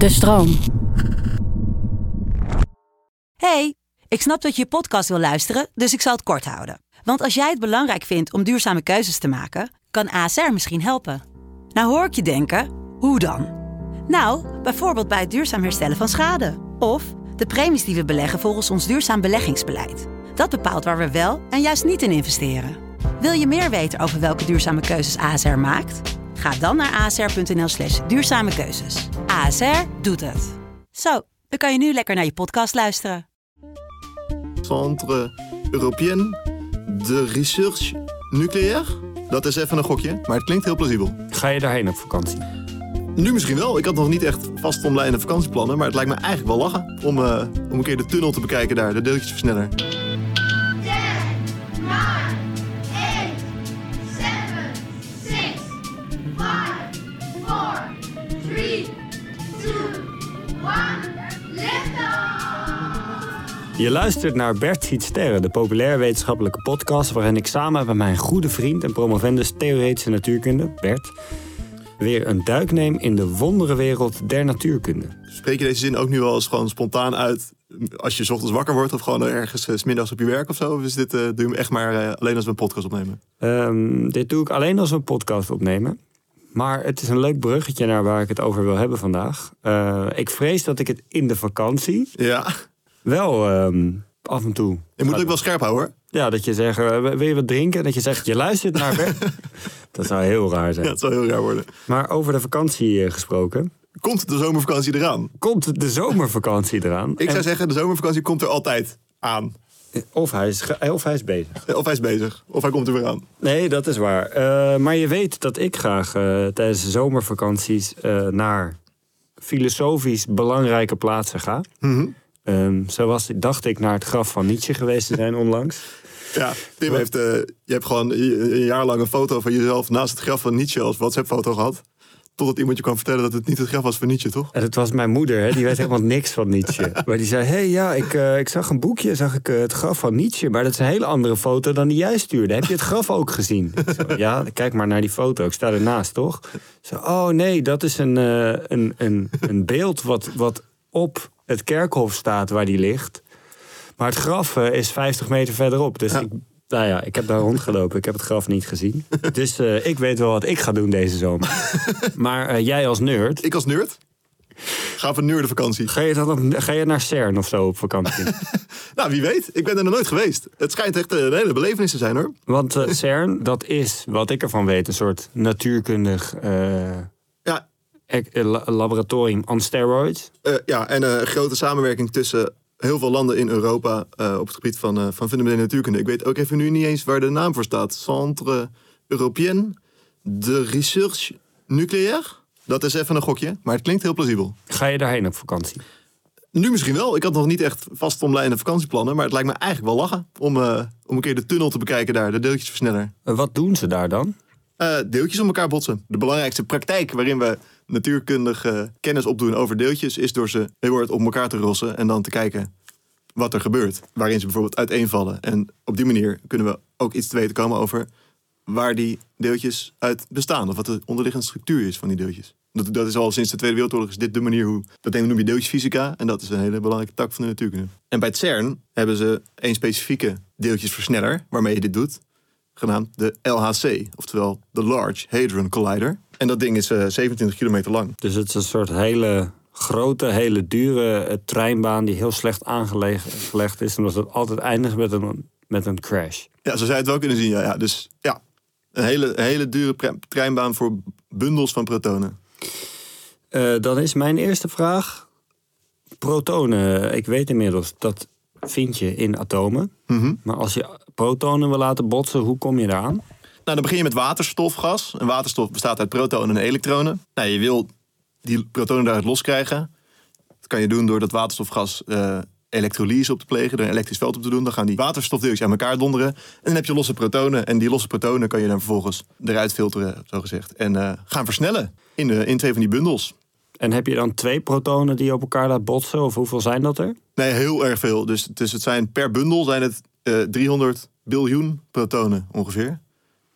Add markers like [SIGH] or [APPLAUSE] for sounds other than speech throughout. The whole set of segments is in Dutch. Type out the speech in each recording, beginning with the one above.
De stroom. Hey, ik snap dat je je podcast wil luisteren, dus ik zal het kort houden. Want als jij het belangrijk vindt om duurzame keuzes te maken, kan ASR misschien helpen. Nou hoor ik je denken, hoe dan? Nou, bijvoorbeeld bij het duurzaam herstellen van schade. Of de premies die we beleggen volgens ons duurzaam beleggingsbeleid. Dat bepaalt waar we wel en juist niet in investeren. Wil je meer weten over welke duurzame keuzes ASR maakt? Ga dan naar asr.nl slash duurzame keuzes. ASR doet het. Zo, dan kan je nu lekker naar je podcast luisteren. Centre Européen de Recherche Nucléaire. Dat is even een gokje, maar het klinkt heel plausibel. Ga je daarheen op vakantie? Nu misschien wel. Ik had nog niet echt vastomlijnde vakantieplannen, maar het lijkt me eigenlijk wel lachen om, uh, om een keer de tunnel te bekijken daar, de deeltjesversneller. Je luistert naar Bert ziet sterren, de populair wetenschappelijke podcast... waarin ik samen met mijn goede vriend en promovendus theoretische natuurkunde, Bert... weer een duik neem in de wonderenwereld der natuurkunde. Spreek je deze zin ook nu wel eens gewoon spontaan uit als je 's ochtends wakker wordt of gewoon ergens eh, 's middags op je werk of zo? Of is dit, eh, doe je hem echt maar eh, alleen als we een podcast opnemen? Ehm, dit doe ik alleen als we een podcast opnemen. Maar het is een leuk bruggetje naar waar ik het over wil hebben vandaag. Ik vrees dat ik het in de vakantie Ja, wel ehm, af en toe... je moet het ook wel scherp houden hoor. Ja, dat je zegt, eh, wil je wat drinken? Dat je zegt, je luistert naar Bert. [LAUGHS] dat zou heel raar zijn. Ja, het zal heel raar worden. Maar over de vakantie eh, gesproken. Komt de zomervakantie eraan? Komt de zomervakantie eraan? Ik zou En- zeggen, de zomervakantie komt er altijd aan. Of hij, is, of hij is bezig. Of hij is bezig, of hij komt er weer aan. Nee, dat is waar. Eh, maar je weet dat ik graag tijdens de zomervakanties naar filosofisch belangrijke plaatsen ga. Mhm. Ehm, zo was, dacht ik naar het graf van Nietzsche geweest te zijn onlangs. Ja, Tim heeft, eh, je hebt gewoon een jaar lang een foto van jezelf naast het graf van Nietzsche als WhatsApp-foto gehad. Totdat iemand je kwam vertellen dat het niet het graf was van Nietzsche, toch? En het was mijn moeder, hè? die weet helemaal niks van Nietzsche. [LAUGHS] Maar die zei, hé hey, ja, ik, eh, ik zag een boekje, zag ik eh, het graf van Nietzsche. Maar dat is een hele andere foto dan die jij stuurde. Heb je het graf ook gezien? Zo, ja, kijk maar naar die foto, ik sta ernaast, toch? Zo, oh nee, dat is een, een, een, een beeld wat, wat op het kerkhof staat waar die ligt. Maar het graf eh, is 50 meter verderop. Dus ik, nou ja, ik heb daar rondgelopen. Ik heb het graf niet gezien. [LAUGHS] Dus eh, ik weet wel wat ik ga doen deze zomer. [LAUGHS] Maar eh, jij als nerd, Ik als nerd ga op een nerdenvakantie. Ga je, dan ga je naar CERN of zo op vakantie? [LAUGHS] Nou, wie weet. Ik ben er nog nooit geweest. Het schijnt echt een hele belevenis te zijn, hoor. Want CERN, dat is, wat ik ervan weet, een soort natuurkundig laboratorium on steroids. eh, ja en eh, een grote samenwerking tussen heel veel landen in Europa eh, op het gebied van, eh, van fundamentele natuurkunde. Ik weet ook even nu niet eens waar de naam voor staat. Centre Européen de Recherche Nucléaire. Dat is even een gokje, maar het klinkt heel plausibel. Ga je daarheen op vakantie? Nu misschien wel. Ik had nog niet echt vastomlijnde vakantieplannen, maar het lijkt me eigenlijk wel lachen om, eh, om een keer de tunnel te bekijken daar, de deeltjesversneller. Eh, wat doen ze daar dan? Eh, deeltjes om elkaar botsen. De belangrijkste praktijk waarin we natuurkundige kennis opdoen over deeltjes is door ze heel hard op elkaar te rossen en dan te kijken wat er gebeurt. Waarin ze bijvoorbeeld uiteenvallen. En op die manier kunnen we ook iets te weten komen over waar die deeltjes uit bestaan. Of wat de onderliggende structuur is van die deeltjes. Dat, is al sinds de Tweede Wereldoorlog is dit de manier hoe... Dat noem je deeltjesfysica en dat is een hele belangrijke tak van de natuurkunde. En bij het CERN hebben ze een specifieke deeltjesversneller waarmee je dit doet genaamd de LHC, oftewel de Large Hadron Collider. En dat ding is eh, 27 kilometer lang. Dus het is een soort hele grote, hele dure eh, treinbaan die heel slecht aangelegd is. Omdat het altijd eindigt met een, met een crash. Ja, zo zou je het wel kunnen zien. Ja, ja. Dus ja, een hele, hele dure treinbaan voor bundels van protonen. Eh, dan is mijn eerste vraag. Protonen, ik weet inmiddels, dat vind je in atomen. Mhm. Maar als je protonen wil laten botsen, hoe kom je daaraan? Nou, dan begin je met waterstofgas. En waterstof bestaat uit protonen en elektronen. Nou, je wil die protonen daaruit loskrijgen. Dat kan je doen door dat waterstofgas eh, elektrolyse op te plegen, er een elektrisch veld op te doen. Dan gaan die waterstofdeeltjes aan elkaar donderen. En dan heb je losse protonen. En die losse protonen kan je dan vervolgens eruit filteren, zo gezegd. En eh, gaan versnellen in, de, in twee van die bundels. En heb je dan twee protonen die je op elkaar laat botsen? Of hoeveel zijn dat er? Nee, heel erg veel. Dus, dus het zijn per bundel zijn het eh 300 biljoen protonen ongeveer.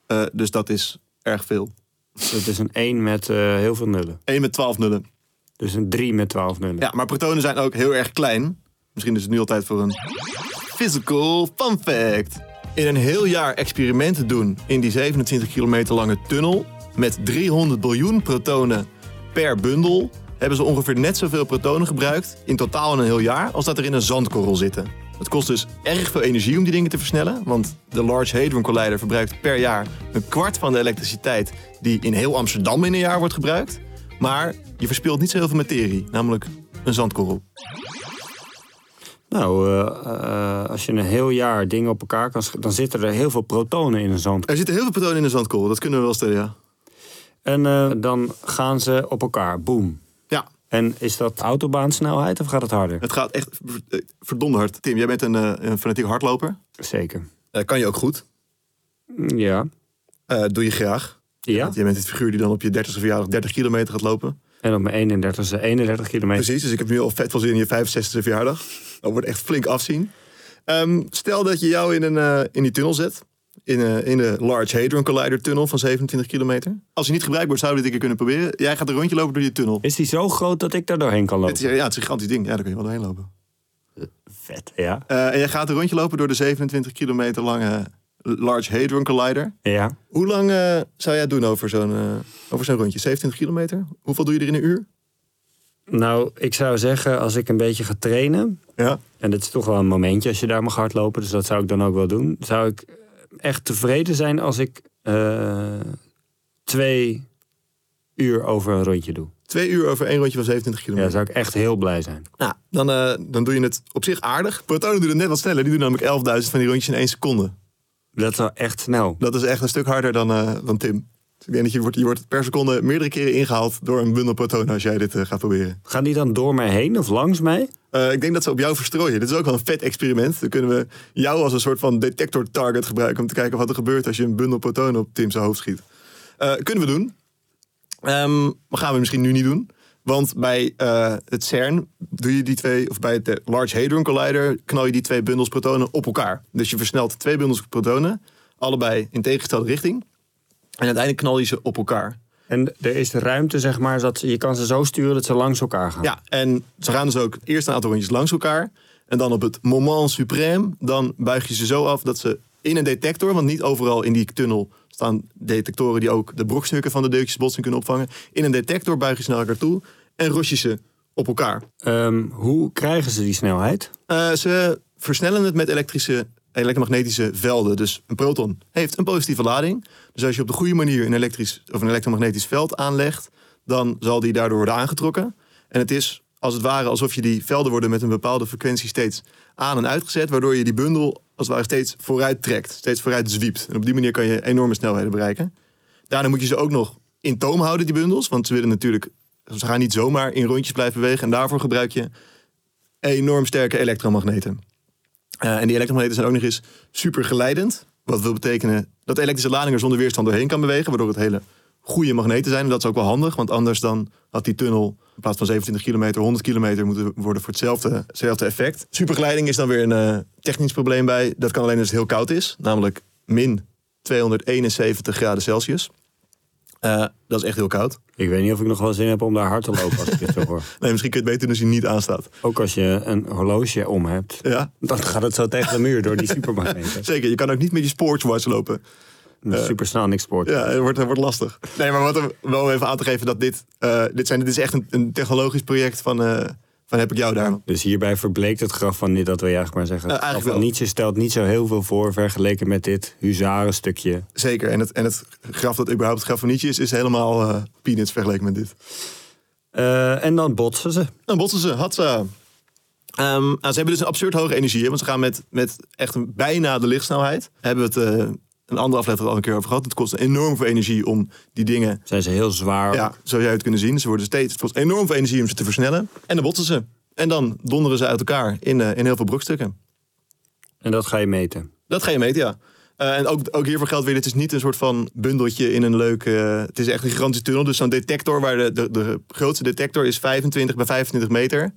Eh, dus dat is erg veel. Het is een 1 met eh, heel veel nullen. 1 met 12 nullen. Dus een 3 met 12 nullen. Ja, maar protonen zijn ook heel erg klein. Misschien is het nu al tijd voor een physical fun fact. In een heel jaar experimenten doen in die 27 kilometer lange tunnel... met 300 biljoen protonen per bundel... hebben ze ongeveer net zoveel protonen gebruikt... in totaal in een heel jaar als dat er in een zandkorrel zitten. Het kost dus erg veel energie om die dingen te versnellen... want de Large Hadron Collider verbruikt per jaar... een kwart van de elektriciteit die in heel Amsterdam in een jaar wordt gebruikt... Maar je verspilt niet zo heel veel materie, namelijk een zandkorrel. Nou, eh, eh, als je een heel jaar dingen op elkaar kan... dan zitten er heel veel protonen in een zand. Er zitten heel veel protonen in een zandkorrel, dat kunnen we wel stellen, ja. En eh, dan gaan ze op elkaar. Boom. Ja, En is dat autobaansnelheid of gaat het harder? het gaat echt eh, verdomd hard. Tim, jij bent een, eh, een fanatiek hardloper. Zeker. Eh, kan je ook goed. Ja. Eh, doe je graag. Ja. Want jij bent het figuur die dan op je 30ste verjaardag 30 kilometer gaat lopen. En op mijn 31ste 31 kilometer. Precies, dus ik heb nu al vet veel zin in je 65ste verjaardag. Dat wordt echt flink afzien. Ehm, stel dat je jou in, een, in die tunnel zet. In, eh, in de Large Hadron Collider tunnel van 27 kilometer. Als hij niet gebruikt wordt, zouden we dit een keer kunnen proberen. Jij gaat een rondje lopen door je tunnel. Is die zo groot dat ik daar doorheen kan Het lopen? is, ja, het is een gigantisch ding. Ja, daar kun je wel doorheen lopen. Vet, ja. Eh, en jij gaat een rondje lopen door de 27 kilometer lange Large Hadron Collider. Ja. Hoe lang eh, zou jij het doen over zo'n over zo'n rondje? 27 kilometer? Hoeveel doe je er in een uur? Nou, ik zou zeggen, als ik een beetje ga trainen... Ja. en dat is toch wel een momentje als je daar mag hardlopen... dus dat zou ik dan ook wel doen... zou ik echt tevreden zijn als ik eh, twee uur over een rondje doe. Twee uur over één rondje van 27 Ja, kilometer. zou ik echt heel blij zijn. Nou, dan, eh, dan doe je het op zich aardig. Protonen doen het net wat sneller. Die doen namelijk 11.000 van die rondjes in één seconde. Dat is wel echt snel. Dat is echt een stuk harder dan, eh, dan Tim. Dus ik denk dat je wordt, je wordt per seconde meerdere keren ingehaald door een bundel protonen als jij dit eh, gaat proberen. Gaan die dan door mij heen of langs mij? Eh, ik denk dat ze op jou verstrooien. Dit is ook wel een vet experiment. Dan kunnen we jou als een soort van detector target gebruiken om te kijken wat er gebeurt als je een bundel protonen op Tim zijn hoofd schiet. Eh, kunnen we doen. Ehm, maar gaan we misschien nu niet doen. Want bij het CERN doe je die twee, of bij het eh, Large Hadron Collider, knal je die twee bundels protonen op elkaar. Dus je versnelt twee bundels protonen, allebei in tegengestelde richting. En uiteindelijk knal je ze op elkaar. En er is ruimte, zeg maar, dat je kan ze zo sturen dat ze langs elkaar gaan. Ja, en ze gaan dus ook eerst een aantal rondjes langs elkaar. En dan op het moment suprême, dan buig je ze zo af dat ze in een detector, want niet overal in die tunnel staan detectoren die ook de brokstukken van de deeltjesbotsing kunnen opvangen. In een detector buig je ze naar elkaar toe en ros je ze op elkaar. Ehm, hoe krijgen ze die snelheid? Eh, ze versnellen het met elektrische, elektromagnetische velden. Dus een proton heeft een positieve lading. Dus als je op de goede manier een, elektrisch, of een elektromagnetisch veld aanlegt, dan zal die daardoor worden aangetrokken. En het is als het ware alsof je die velden worden met een bepaalde frequentie steeds aan en uitgezet, waardoor je die bundel als het ware steeds vooruit trekt, steeds vooruit zwiept. En op die manier kan je enorme snelheden bereiken. Daarna moet je ze ook nog in toom houden, die bundels, want ze willen natuurlijk, ze gaan niet zomaar in rondjes blijven bewegen. En daarvoor gebruik je enorm sterke elektromagneten. Eh, en die elektromagneten zijn ook nog eens super geleidend. Wat wil betekenen dat elektrische lading er zonder weerstand doorheen kan bewegen. Waardoor het hele goede magneten zijn. En dat is ook wel handig. Want anders dan had die tunnel in plaats van 27 kilometer 100 kilometer moeten worden voor hetzelfde, hetzelfde effect. Supergeleiding is dan weer een eh, technisch probleem bij. Dat kan alleen als het heel koud is. Namelijk min 271 graden Celsius. Eh, dat is echt heel koud. Ik weet niet of ik nog wel zin heb om daar hard te lopen als ik dit zo hoor. [LAUGHS] Nee, misschien kun je het beter als hij niet aanstaat. Ook als je een horloge om hebt. Ja, Dan gaat het zo tegen de muur door die supermagneten. zeker. Je kan ook niet met je sportswatch lopen. Super snel niks sport. Ja, het wordt, het wordt lastig. Nee, maar wat er wel even aan te geven dat dit, eh, dit, zijn, dit is echt een, een technologisch project van, eh, van heb ik jou daar. Dus hierbij verbleekt het graf van dit, dat wil je eigenlijk maar zeggen. Graf eigenlijk wel. Nietzsche stelt niet zo heel veel voor vergeleken met dit huzarenstukje. Zeker. En het, en het graf dat überhaupt het graf van Nietzsche is, is helemaal eh, peanuts vergeleken met dit. Eh, en dan botsen ze. Dan botsen ze, hatsa. Ehm, nou, ze hebben dus een absurd hoge energie, want ze gaan met, met echt een, bijna de lichtsnelheid. Hebben we het een andere aflevering al een keer over gehad. Het kost enorm veel energie om die dingen Zijn ze heel zwaar. Ja, zo zou je het kunnen zien. Ze worden steeds, het kost enorm veel energie om ze te versnellen. En dan botsen ze. En dan donderen ze uit elkaar in, eh, in heel veel brokstukken. En dat ga je meten. Dat ga je meten, ja. Eh, en ook, ook hiervoor geldt weer, het is niet een soort van bundeltje in een leuk... eh, het is echt een gigantische tunnel. Dus zo'n detector, waar de, de, de grootste detector is 25 bij 25 meter.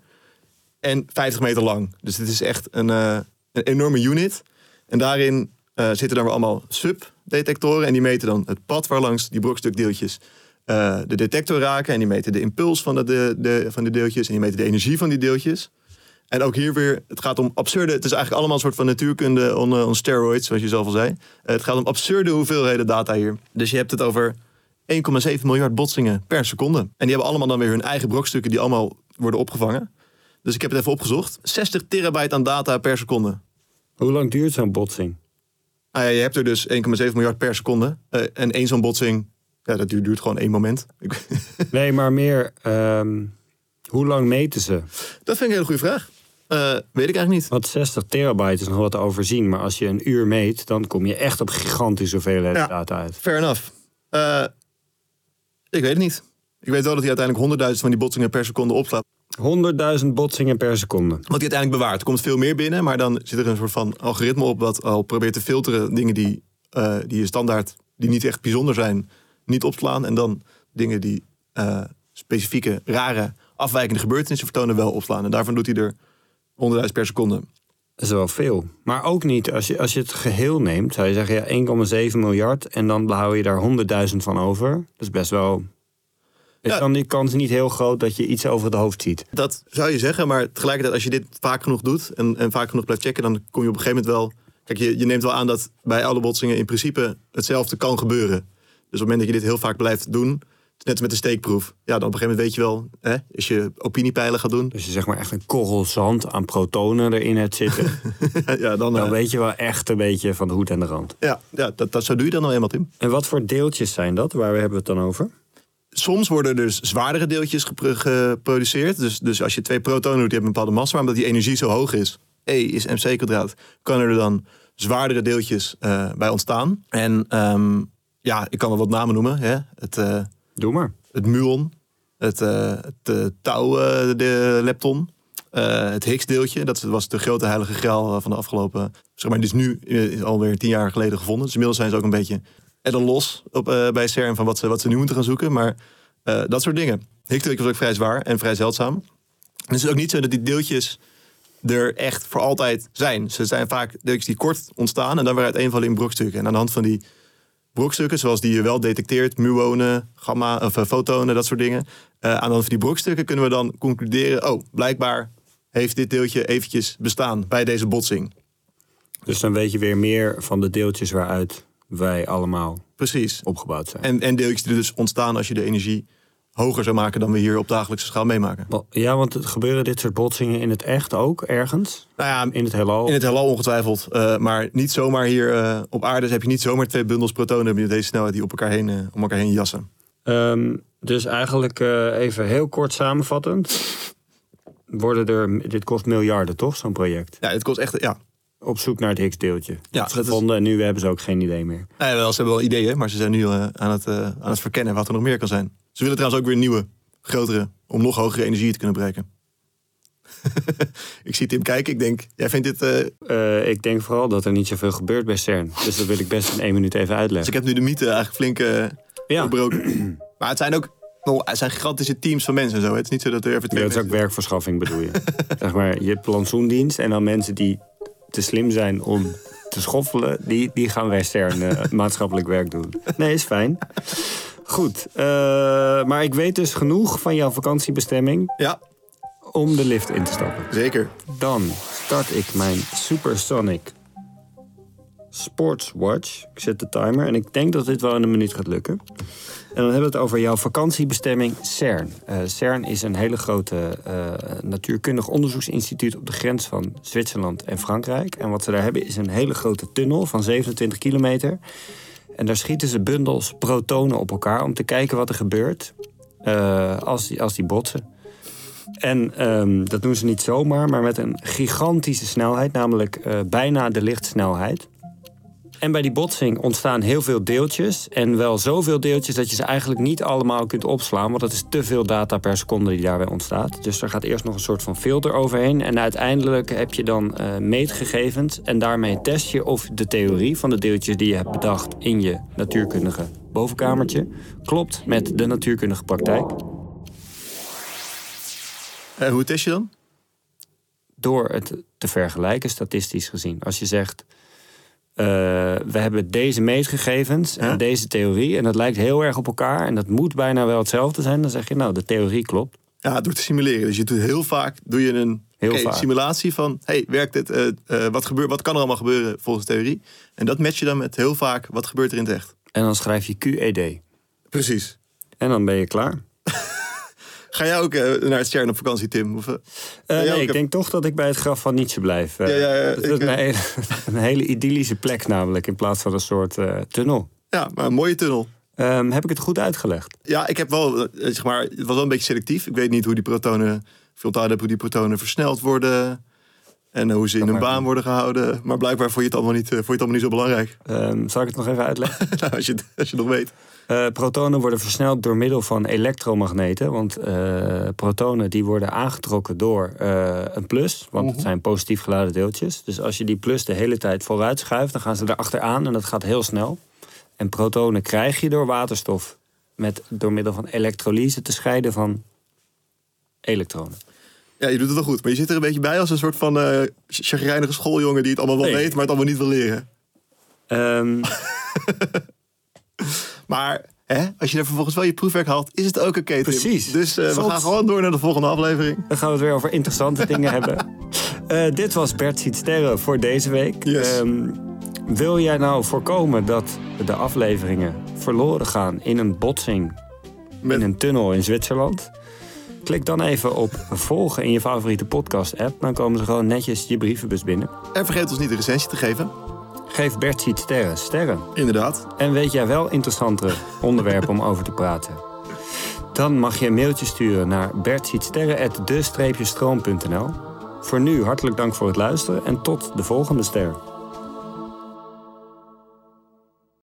En 50 meter lang. Dus het is echt een, een enorme unit. En daarin eh, zitten dan weer allemaal subdetectoren. En die meten dan het pad waarlangs die brokstukdeeltjes eh, de detector raken. En die meten de impuls van de, de, van de deeltjes. En die meten de energie van die deeltjes. En ook hier weer, het gaat om absurde... Het is eigenlijk allemaal een soort van natuurkunde on, on steroids, zoals je zelf al zei. Eh, het gaat om absurde hoeveelheden data hier. Dus je hebt het over 1,7 miljard botsingen per seconde. En die hebben allemaal dan weer hun eigen brokstukken... die allemaal worden opgevangen. Dus ik heb het even opgezocht. 60 terabyte aan data per seconde. Hoe lang duurt zo'n botsing? Ah ja, je hebt er dus 1,7 miljard per seconde. Eh, en één zo'n botsing, ja, dat duurt, duurt gewoon één moment. [LAUGHS] Nee, maar meer, ehm, hoe lang meten ze? dat vind ik een hele goede vraag. Eh, weet ik eigenlijk niet. Want 60 terabyte is nog wat te overzien. Maar als je een uur meet, dan kom je echt op gigantische hoeveelheid Ja. data uit. Fair enough. Eh, ik weet het niet. Ik weet wel dat hij uiteindelijk 100.000 van die botsingen per seconde opslaat. 100.000 botsingen per seconde. Wat hij uiteindelijk bewaart. Er komt veel meer binnen, maar dan zit er een soort van algoritme op... dat al probeert te filteren dingen die, eh, die je standaard, die niet echt bijzonder zijn, niet opslaan. En dan dingen die eh, specifieke, rare, afwijkende gebeurtenissen vertonen wel opslaan. En daarvan doet hij er 100.000 per seconde. Dat is wel veel. Maar ook niet, als je, als je het geheel neemt, zou je zeggen ja, 1,7 miljard. En dan hou je daar 100.000 van over. Dat is best wel. Is Ja. dan die kans niet heel groot dat je iets over het hoofd ziet? Dat zou je zeggen, maar tegelijkertijd als je dit vaak genoeg doet en, en vaak genoeg blijft checken, dan kom je op een gegeven moment wel. Kijk, je, je neemt wel aan dat bij alle botsingen in principe hetzelfde kan gebeuren. Dus op het moment dat je dit heel vaak blijft doen, net met de steekproef. Ja, dan op een gegeven moment weet je wel, hè, als je opiniepeilen gaat doen, Dus je zeg maar echt een korrel zand aan protonen erin hebt zitten. [LAUGHS] ja, dan, dan eh, weet je wel echt een beetje van de hoed en de rand. ja, ja dat, dat, zo doe je dan nou eenmaal, Tim. En wat voor deeltjes zijn dat? Waar hebben we het dan over? Soms worden er dus zwaardere deeltjes gepro- geproduceerd. Dus, dus als je twee protonen doet, die hebben een bepaalde massa, maar omdat die energie zo hoog is, E is mc kwadraat, kan er dan zwaardere deeltjes eh, bij ontstaan. En ehm, ja, ik kan wel wat namen noemen. Hè? Het, eh, Doe maar. het muon, het, eh het tau, de lepton, het Higgs-deeltje. Dat was de grote heilige graal van de afgelopen... Zeg maar, die is nu alweer tien jaar geleden gevonden. Dus inmiddels zijn ze ook een beetje dan los op, eh, bij CERN... van wat ze, wat ze nu moeten gaan zoeken. Maar eh, dat soort dingen. Higgs-deeltje was ook vrij zwaar en vrij zeldzaam. En het is ook niet zo dat die deeltjes er echt voor altijd zijn. Ze zijn vaak deeltjes die kort ontstaan... en dan weer uiteenvallen in brokstukken. En aan de hand van die brokstukken, zoals die je wel detecteert, muonen, gamma of eh, fotonen, dat soort dingen. Aan de hand van die brokstukken kunnen we dan concluderen: oh, blijkbaar heeft dit deeltje eventjes bestaan bij deze botsing. Dus dan weet je weer meer van de deeltjes waaruit wij allemaal Precies. opgebouwd zijn. En, en deeltjes die dus ontstaan als je de energie hoger zou maken dan we hier op dagelijkse schaal meemaken. Ja, want het gebeuren dit soort botsingen in het echt ook ergens? Nou ja, In het heelal? in het heelal ongetwijfeld. eh, maar niet zomaar hier eh, op aarde heb je niet zomaar twee bundels protonen met deze snelheid die op elkaar heen, eh, om elkaar heen jassen. Ehm, dus eigenlijk even heel kort samenvattend. Worden er, dit kost miljarden toch, zo'n project? Ja, het kost echt. Ja, Op zoek naar het Higgs-deeltje. Ja, is- gevonden en nu hebben ze ook geen idee meer. Ja, wel, ze hebben wel ideeën, maar ze zijn nu eh, aan, het, eh, aan het verkennen wat er nog meer kan zijn. Ze willen trouwens ook weer nieuwe, grotere, om nog hogere energie te kunnen bereiken. [LAUGHS] ik zie Tim kijken, ik denk, jij vindt dit... eh, ik denk vooral dat er niet zoveel gebeurt bij CERN. Dus dat wil ik best in één minuut even dus uitleggen. ik heb nu de mythe eigenlijk flink Ja. gebroken. [CLEARS THROAT] maar het zijn ook nou, het zijn gigantische teams van mensen en zo. Het is niet zo dat er even Ja, twee dat is ook werkverschaffing bedoel je. [LAUGHS] zeg maar, je hebt plantsoendienst en dan mensen die te slim zijn om te schoffelen, die, die gaan CERN eh, [LAUGHS] maatschappelijk werk doen. Nee, is fijn. Goed, eh, maar ik weet dus genoeg van jouw vakantiebestemming Ja, om de lift in te stappen. zeker. Dan start ik mijn Supersonic Sportswatch. Ik zet de timer en ik denk dat dit wel in een minuut gaat lukken. En dan hebben we het over jouw vakantiebestemming CERN. Eh, CERN is een hele grote eh, natuurkundig onderzoeksinstituut op de grens van Zwitserland en Frankrijk. En wat ze daar hebben is een hele grote tunnel van 27 kilometer. En daar schieten ze bundels protonen op elkaar om te kijken wat er gebeurt eh, als, die, als die botsen. En ehm, dat doen ze niet zomaar, maar met een gigantische snelheid, namelijk bijna de lichtsnelheid. En bij die botsing ontstaan heel veel deeltjes. En wel zoveel deeltjes dat je ze eigenlijk niet allemaal kunt opslaan. Want dat is te veel data per seconde die daarbij ontstaat. Dus er gaat eerst nog een soort van filter overheen. En uiteindelijk heb je dan eh, meetgegevens. En daarmee test je of de theorie van de deeltjes die je hebt bedacht in je natuurkundige bovenkamertje. klopt met de natuurkundige praktijk. Eh, hoe test je dan? door het te vergelijken, statistisch gezien. Als je zegt, eh, we hebben deze meetgegevens Ja. en deze theorie. En dat lijkt heel erg op elkaar. En dat moet bijna wel hetzelfde zijn. Dan zeg je, nou, de theorie klopt. Ja, door te simuleren. Dus je doet heel vaak doe je een simulatie van... hey, werkt dit? Eh, eh, wat, gebeurt, wat kan er allemaal gebeuren volgens theorie? En dat match je dan met heel vaak... wat gebeurt er in het echt? En dan schrijf je QED. Precies. En dan ben je klaar. Ga jij ook eh, naar het CERN op vakantie, Tim? Of, eh, Eh, nee, ook ik denk toch dat ik bij het graf van Nietzsche blijf. Ja, ja, ja, dat is een, hele, [LAUGHS] een hele idyllische plek namelijk, in plaats van een soort tunnel. ja, maar een mooie tunnel. Ehm, heb ik het goed uitgelegd? Ja, ik heb wel, zeg maar, het was wel een beetje selectief. Ik weet niet hoe die protonen, heb hoe die protonen versneld worden. En hoe ze in maakt baan worden gehouden. Maar blijkbaar vond je het allemaal niet, vond je het allemaal niet zo belangrijk. Ehm, zal ik het nog even uitleggen? [LAUGHS] nou, als, je, als je het nog weet. Eh, protonen worden versneld door middel van elektromagneten. Want eh, protonen die worden aangetrokken door eh, een plus. Want het zijn positief geladen deeltjes. Dus als je die plus de hele tijd vooruit schuift, dan gaan ze erachteraan en dat gaat heel snel. En protonen krijg je door waterstof met, door middel van elektrolyse te scheiden van elektronen. Ja, je doet het wel goed. Maar je zit er een beetje bij als een soort van eh chagrijnige schooljongen... die het allemaal wel Nee. weet, maar het allemaal niet wil leren. Ehm, [LAUGHS] Maar hè, als je er vervolgens wel je proefwerk haalt, is het ook oké. Precies. Dus eh, we gaan gewoon door naar de volgende aflevering. Dan gaan we het weer over interessante [LAUGHS] dingen hebben. Eh, dit was Bert Ziet Sterren voor deze week. Yes. Ehm, wil jij nou voorkomen dat de afleveringen verloren gaan in een botsing Met- in een tunnel in Zwitserland? Klik dan even op volgen in je favoriete podcast-app. Dan komen ze gewoon netjes je brievenbus binnen. En vergeet ons niet de recensie te geven. Geef Bert Ziet Sterren sterren. Inderdaad. En weet jij wel interessantere onderwerpen om over te praten? Dan mag je een mailtje sturen naar bertzietsterren.de-stroom.nl. Voor nu hartelijk dank voor het luisteren en tot de volgende ster.